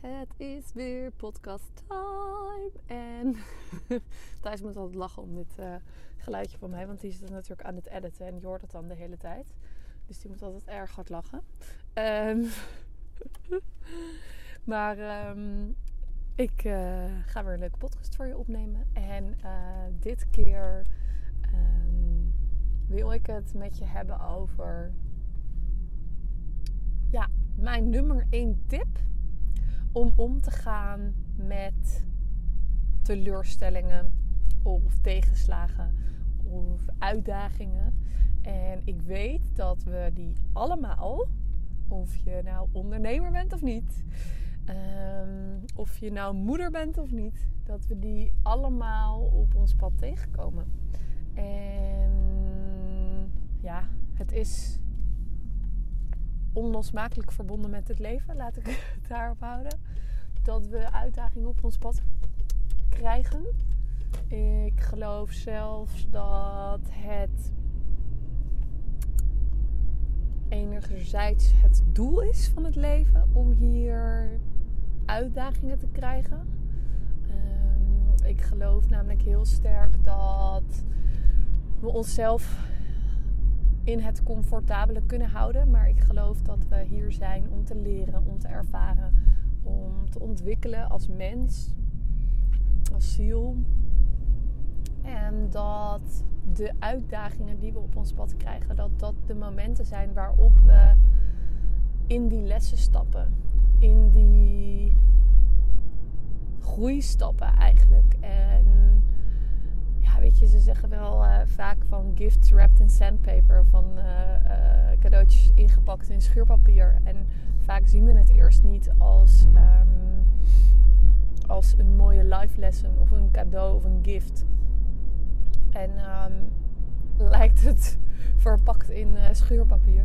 het is weer podcast time. En Thijs moet altijd lachen om dit uh, geluidje van mij, want die zit natuurlijk aan het editen en je hoort het dan de hele tijd. Dus die moet altijd erg hard lachen. Um, maar um, ik uh, ga weer een leuke podcast voor je opnemen. En uh, dit keer um, wil ik het met je hebben over ja, mijn nummer 1 tip om om te gaan met teleurstellingen of tegenslagen of uitdagingen. En ik weet dat we die allemaal, of je nou ondernemer bent of niet, um, of je nou moeder bent of niet, dat we die allemaal op ons pad tegenkomen. En ja, het is onlosmakelijk verbonden met het leven, laat ik het daarop houden. Dat we uitdagingen op ons pad krijgen. Ik geloof zelfs dat het enerzijds het doel is van het leven om hier uitdagingen te krijgen. Um, ik geloof namelijk heel sterk dat we onszelf in het comfortabele kunnen houden. Maar ik geloof dat we hier zijn om te leren, om te ervaren, om te ontwikkelen als mens, als ziel. En dat de uitdagingen die we op ons pad krijgen, dat dat de momenten zijn waarop we in die lessen stappen. In die groeistappen eigenlijk. En weet je, ze zeggen wel uh, vaak van gifts wrapped in sandpaper. Van uh, uh, cadeautjes ingepakt in schuurpapier. En vaak zien we het eerst niet als, um, als een mooie life lesson of een cadeau of een gift. En um, lijkt het verpakt in schuurpapier.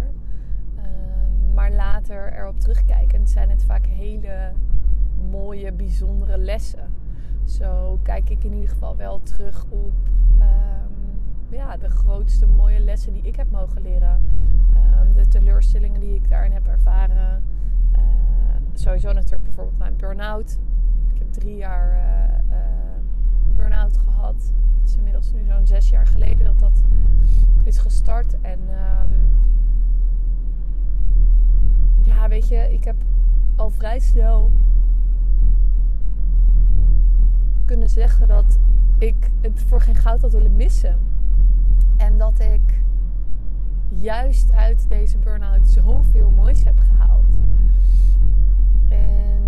Um, maar later erop terugkijkend zijn het vaak hele mooie, bijzondere lessen. Zo kijk ik in ieder geval wel terug op um, ja, de grootste mooie lessen die ik heb mogen leren. Um, de teleurstellingen die ik daarin heb ervaren. Uh, sowieso natuurlijk bijvoorbeeld mijn burn-out. Ik heb drie jaar uh, burn-out gehad. Het is inmiddels nu zo'n zes jaar geleden dat dat is gestart. En ja, weet je, ik heb al vrij snel kunnen zeggen dat ik het voor geen goud had willen missen. En dat ik juist uit deze burn-out zoveel moois heb gehaald. En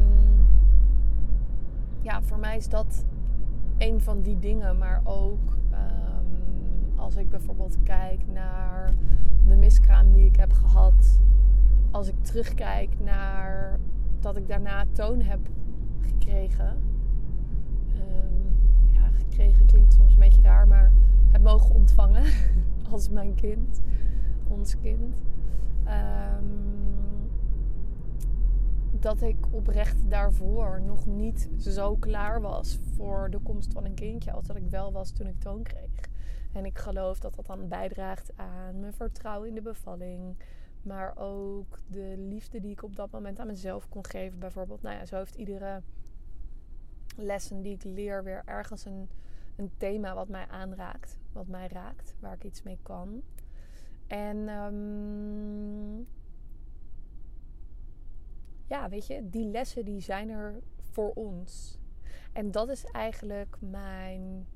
ja, voor mij is dat een van die dingen. Maar ook um, als ik bijvoorbeeld kijk naar de miskraam die ik heb gehad. Als ik terugkijk naar dat ik daarna toon heb gekregen klinkt soms een beetje raar, maar heb mogen ontvangen als mijn kind, ons kind. Um, dat ik oprecht daarvoor nog niet zo klaar was voor de komst van een kindje als dat ik wel was toen ik toon kreeg. En ik geloof dat dat dan bijdraagt aan mijn vertrouwen in de bevalling. Maar ook de liefde die ik op dat moment aan mezelf kon geven. Bijvoorbeeld, nou ja, zo heeft iedere lessen die ik leer weer ergens een, een thema wat mij aanraakt, wat mij raakt, waar ik iets mee kan. En um, ja, weet je, die lessen die zijn er voor ons. En dat is eigenlijk mijn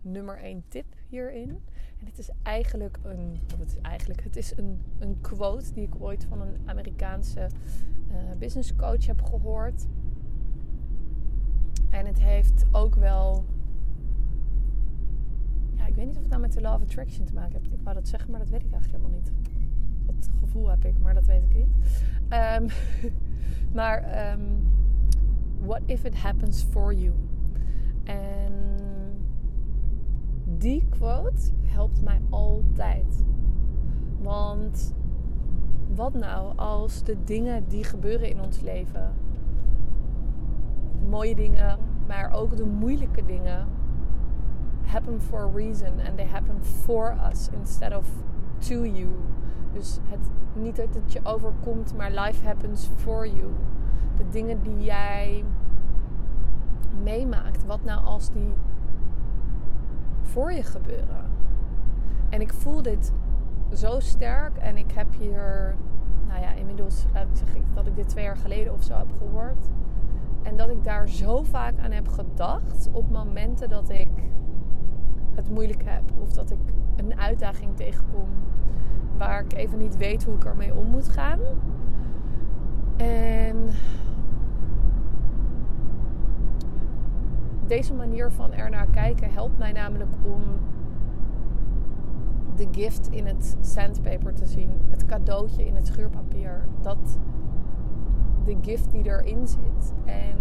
nummer één tip hierin. En het is eigenlijk een, het is eigenlijk, het is een, een quote die ik ooit van een Amerikaanse uh, business coach heb gehoord. En het heeft ook wel. Ik weet niet of het nou met de Law of Attraction te maken heeft. Ik wou dat zeggen, maar dat weet ik eigenlijk helemaal niet. Dat gevoel heb ik, maar dat weet ik niet. Um, maar um, what if it happens for you? En Die quote helpt mij altijd. Want wat nou als de dingen die gebeuren in ons leven, mooie dingen, maar ook de moeilijke dingen, happen for a reason and they happen for us instead of to you. Dus het, niet dat het je overkomt, maar life happens for you. De dingen die jij meemaakt, wat nou als die voor je gebeuren? En ik voel dit zo sterk en ik heb hier, nou ja, inmiddels laat ik zeggen dat ik dit twee jaar geleden of zo heb gehoord. En dat ik daar zo vaak aan heb gedacht op momenten dat ik moeilijk heb. Of dat ik een uitdaging tegenkom waar ik even niet weet hoe ik ermee om moet gaan. En deze manier van ernaar kijken helpt mij namelijk om de gift in het sandpaper te zien. Het cadeautje in het schuurpapier. Dat de gift die erin zit. En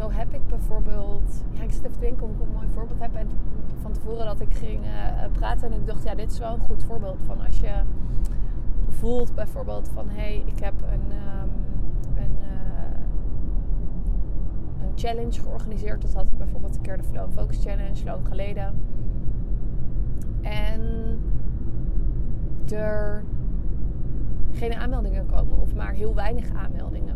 zo heb ik bijvoorbeeld. Ja, ik zit even te denken of ik een mooi voorbeeld heb. En van tevoren dat ik ging uh, praten en ik dacht, ja, dit is wel een goed voorbeeld van als je voelt bijvoorbeeld van hé, hey, ik heb een, um, een, uh, een challenge georganiseerd. Dat had ik bijvoorbeeld een keer de Flow Focus Challenge lang geleden. En er geen aanmeldingen komen of maar heel weinig aanmeldingen.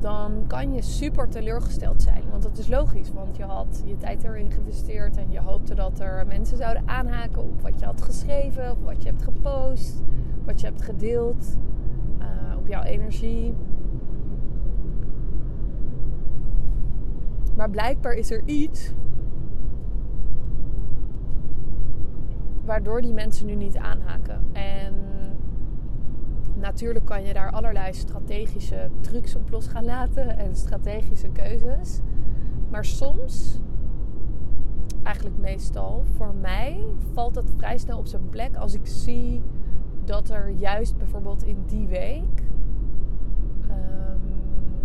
Dan kan je super teleurgesteld zijn. Want dat is logisch, want je had je tijd erin geïnvesteerd en je hoopte dat er mensen zouden aanhaken op wat je had geschreven of wat je hebt gepost, wat je hebt gedeeld, uh, op jouw energie. Maar blijkbaar is er iets waardoor die mensen nu niet aanhaken. En natuurlijk kan je daar allerlei strategische trucs op los gaan laten en strategische keuzes. Maar soms, eigenlijk meestal, voor mij valt het vrij snel op zijn plek als ik zie dat er juist bijvoorbeeld in die week. Um,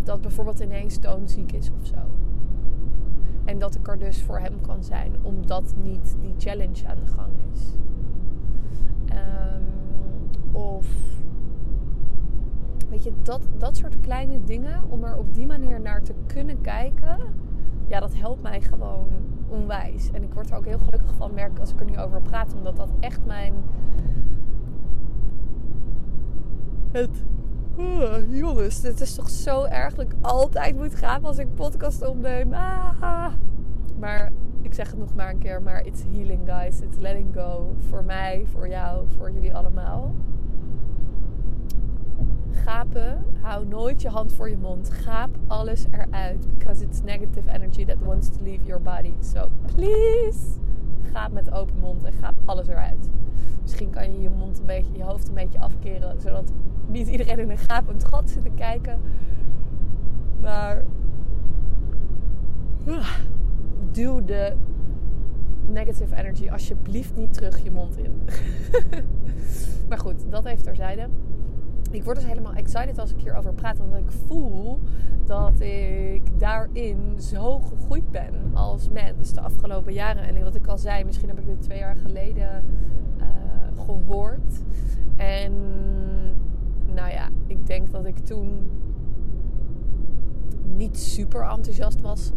dat bijvoorbeeld ineens Toon ziek is of zo. En dat ik er dus voor hem kan zijn, omdat niet die challenge aan de gang is. Um, of weet je, dat, dat soort kleine dingen, om er op die manier naar te kunnen kijken, ja, dat helpt mij gewoon onwijs. En ik word er ook heel gelukkig van, merk als ik er nu over praat, omdat dat echt mijn. Het Oh, jongens, dit is toch zo erg dat ik altijd moet gaan als ik podcast opneem. Ah. Maar ik zeg het nog maar een keer, maar it's healing guys. It's letting go. Voor mij, voor jou, voor jullie allemaal. Gapen, hou nooit je hand voor je mond. Gaap alles eruit. Because it's negative energy that wants to leave your body. So please, gaap met open mond en gaap alles eruit. Misschien kan je je mond een beetje, je hoofd een beetje afkeren, zodat niet iedereen in een gapend gat zit te kijken. Maar duw de negative energy alsjeblieft niet terug je mond in. maar goed, dat heeft terzijde. Ik word dus helemaal excited als ik hierover praat, omdat ik voel dat ik daarin zo gegroeid ben als mens de afgelopen jaren. En wat ik al zei, misschien heb ik dit twee jaar geleden uh, gehoord. En nou ja, ik denk dat ik toen niet super enthousiast was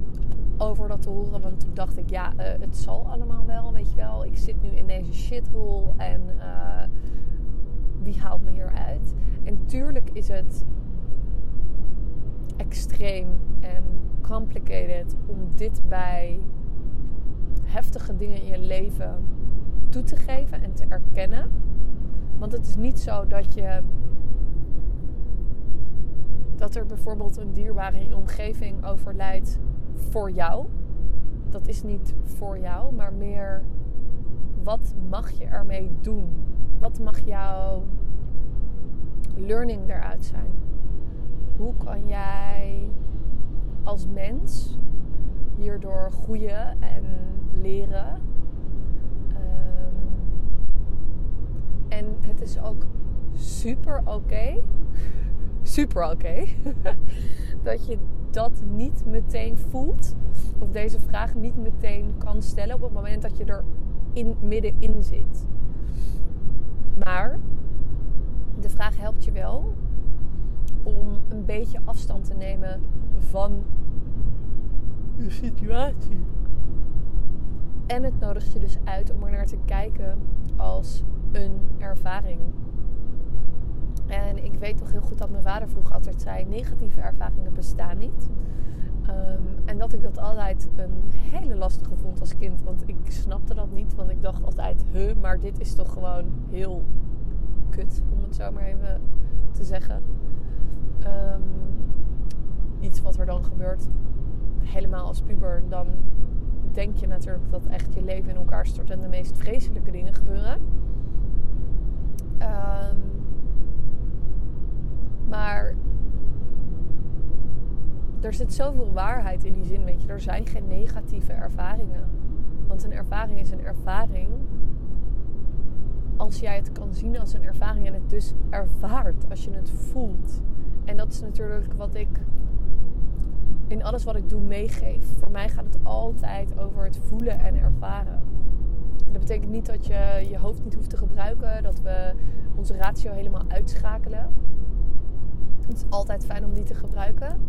over dat te horen. Want toen dacht ik, ja, uh, het zal allemaal wel, weet je wel. Ik zit nu in deze shithole en uh, wie haalt me hieruit? En tuurlijk is het extreem en complicated om dit bij heftige dingen in je leven toe te geven en te erkennen. Want het is niet zo dat je dat er bijvoorbeeld een dierbare in je omgeving overlijdt voor jou. Dat is niet voor jou, maar meer wat mag je ermee doen? Wat mag jouw learning eruit zijn? Hoe kan jij als mens hierdoor groeien en leren? Um, en het is ook super oké. Super oké. Dat je dat niet meteen voelt. Of deze vraag niet meteen kan stellen op het moment dat je er in, middenin zit. Maar de vraag helpt je wel om een beetje afstand te nemen van de situatie. En het nodigt je dus uit om er naar te kijken als een ervaring. En ik weet toch heel goed dat mijn vader vroeger altijd zei: negatieve ervaringen bestaan niet. Um, en dat ik dat altijd een hele lastige vond als kind. Want ik snapte dat niet. Want ik dacht altijd: huh, maar dit is toch gewoon heel kut, om het zo maar even te zeggen. Um, iets wat er dan gebeurt, helemaal als puber, dan denk je natuurlijk dat echt je leven in elkaar stort en de meest vreselijke dingen gebeuren. Um, maar er zit zoveel waarheid in die zin, weet je. Er zijn geen negatieve ervaringen. Want een ervaring is een ervaring als jij het kan zien als een ervaring en het dus ervaart als je het voelt. En dat is natuurlijk wat ik in alles wat ik doe meegeef. Voor mij gaat het altijd over het voelen en ervaren. Dat betekent niet dat je je hoofd niet hoeft te gebruiken, dat we onze ratio helemaal uitschakelen. Het is altijd fijn om die te gebruiken.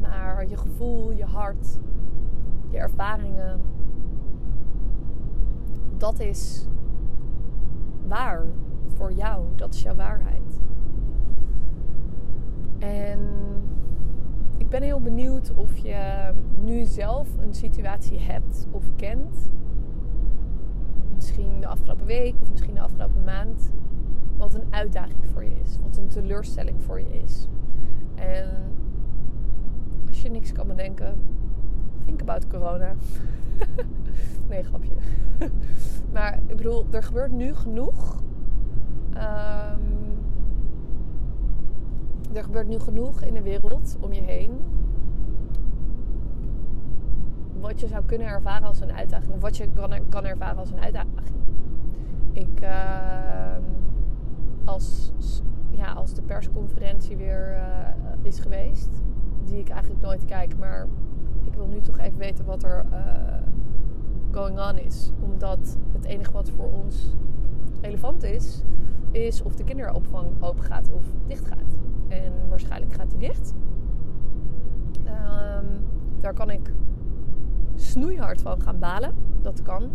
Maar je gevoel, je hart, je ervaringen, dat is waar voor jou. Dat is jouw waarheid. En ik ben heel benieuwd of je nu zelf een situatie hebt of kent. Misschien de afgelopen week of misschien de afgelopen maand. Wat een uitdaging voor je is. Wat een teleurstelling voor je is. En als je niks kan bedenken, think about corona. nee, grapje. maar ik bedoel, er gebeurt nu genoeg. Um, er gebeurt nu genoeg in de wereld om je heen. Wat je zou kunnen ervaren als een uitdaging. Of wat je kan, kan ervaren als een uitdaging. Ik, uh, als, ja, als de persconferentie weer uh, is geweest. Die ik eigenlijk nooit kijk. Maar ik wil nu toch even weten wat er uh, going on is. Omdat het enige wat voor ons relevant is, is of de kinderopvang open gaat of dicht gaat. En waarschijnlijk gaat die dicht. Um, daar kan ik snoeihard van gaan balen. Dat kan. Um,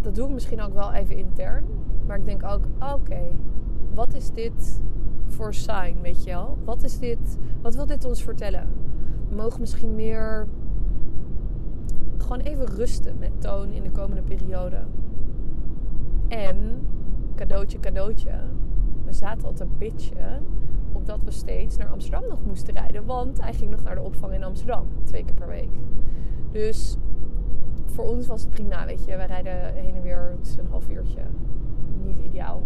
dat doe ik misschien ook wel even intern. Maar ik denk ook, oké, wat is dit voor sign, weet je wel? Wat is dit, wat wil dit ons vertellen? We mogen misschien meer gewoon even rusten met toon in de komende periode. En, cadeautje, cadeautje, we zaten al te bitchen omdat we steeds naar Amsterdam nog moesten rijden. Want hij ging nog naar de opvang in Amsterdam, twee keer per week. Dus voor ons was het prima, weet je. We rijden heen en weer, een half uurtje. Niet ideaal.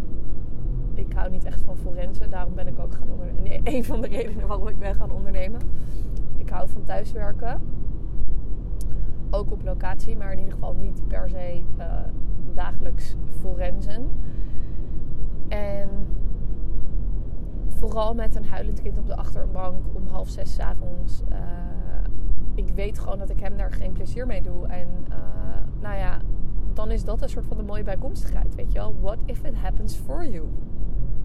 Ik hou niet echt van forensen, daarom ben ik ook gaan ondernemen. Nee, een van de redenen waarom ik ben gaan ondernemen. Ik hou van thuiswerken. Ook op locatie, maar in ieder geval niet per se uh, dagelijks forensen. En vooral met een huilend kind op de achterbank om half zes avonds. Uh, ik weet gewoon dat ik hem daar geen plezier mee doe. En uh, nou ja, dan is dat een soort van de mooie bijkomstigheid. Weet je wel? What if it happens for you?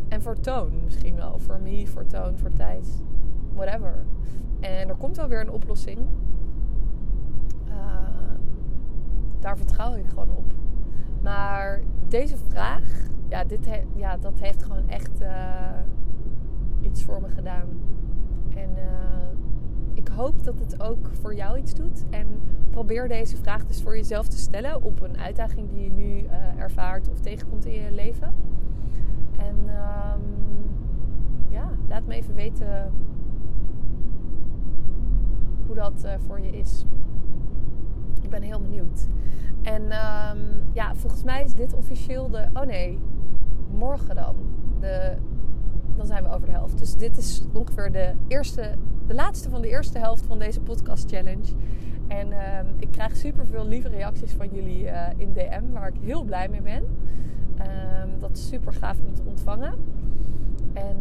En voor Toon misschien wel. Voor me, voor Toon, voor Thijs. Whatever. En er komt wel weer een oplossing. Uh, daar vertrouw ik gewoon op. Maar deze vraag, ja, dit ja dat heeft gewoon echt uh, iets voor me gedaan. En uh, ik hoop dat het ook voor jou iets doet. En probeer deze vraag dus voor jezelf te stellen op een uitdaging die je nu uh, ervaart of tegenkomt in je leven. En um, ja, laat me even weten hoe dat voor je is. Ik ben heel benieuwd. En um, ja, volgens mij is dit officieel de. Oh nee, morgen dan. De, dan zijn we over de helft. Dus dit is ongeveer de eerste de laatste van de eerste helft van deze podcast challenge. En uh, ik krijg super veel lieve reacties van jullie uh, in DM, waar ik heel blij mee ben. Uh, dat is super gaaf om te ontvangen. En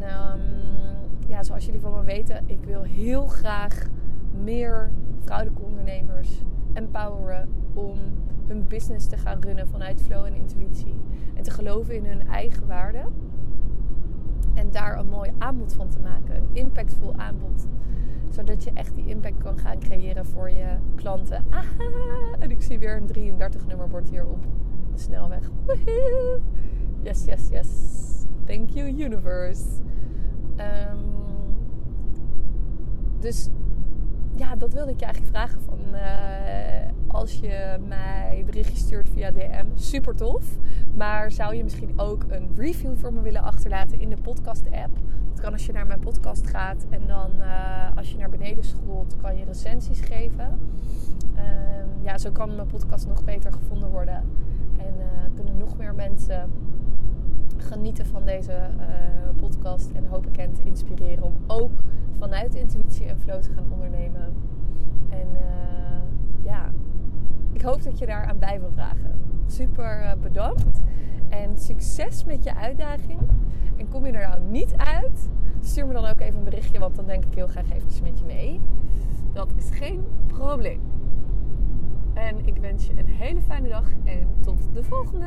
ja, zoals jullie van me weten, ik wil heel graag meer vrouwelijke ondernemers empoweren om hun business te gaan runnen vanuit flow en intuïtie. En te geloven in hun eigen waarde. En daar een mooi aanbod van te maken. Een impactvol aanbod. Zodat je echt die impact kan gaan creëren voor je klanten. Aha! En ik zie weer een 33 nummerbord hier op de snelweg. Yes, yes, yes. Thank you, universe. Um, dus ja, dat wilde ik je eigenlijk vragen. Van, uh, als je mij berichtje stuurt via DM, super tof. Maar zou je misschien ook een review voor me willen achterlaten in de podcast app? Dat kan als je naar mijn podcast gaat en dan uh, als je naar beneden scrolt, kan je recensies geven. Uh, ja, zo kan mijn podcast nog beter gevonden worden. En uh, kunnen nog meer mensen genieten van deze podcast. En hoop ik hen te inspireren om ook vanuit intuïtie en flow te gaan ondernemen. En ja, ik hoop dat je daar aan bij wil dragen. Super uh, bedankt. En succes met je uitdaging. En kom je er nou niet uit, stuur me dan ook even een berichtje, want dan denk ik heel graag eventjes met je mee. Dat is geen probleem. En ik wens je een hele fijne dag en tot de volgende.